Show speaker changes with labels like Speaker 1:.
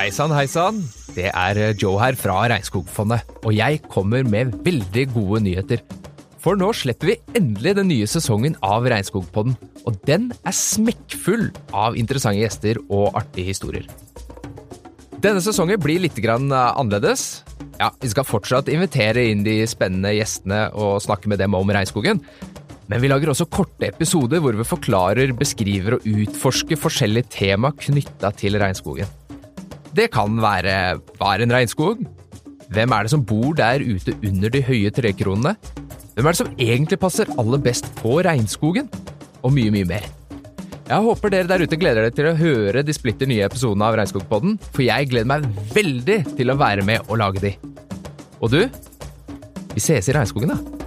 Speaker 1: Hei sann, hei sann. Det er eh, Joe her fra Regnskogfondet, og jeg kommer med veldig gode nyheter. For nå slipper vi endelig den nye sesongen av Regnskogpodden, og den er smekkfull av interessante gjester og artige historier. Denne sesongen blir litt eh, annerledes. Ja, Vi skal fortsatt invitere inn de spennende gjestene og snakke med dem om regnskogen. Men vi lager også korte episoder hvor vi forklarer, beskriver og utforsker forskjellige tema knytta til regnskogen. Det kan være hva er en regnskog? Hvem er det som bor der ute under de høye trekronene? Hvem er det som egentlig passer aller best på regnskogen? Og mye, mye mer. Jeg håper dere der ute gleder dere til å høre de splitter nye episodene av Regnskogpodden, for jeg gleder meg veldig til å være med og lage de. Og du? Vi ses i regnskogen, da.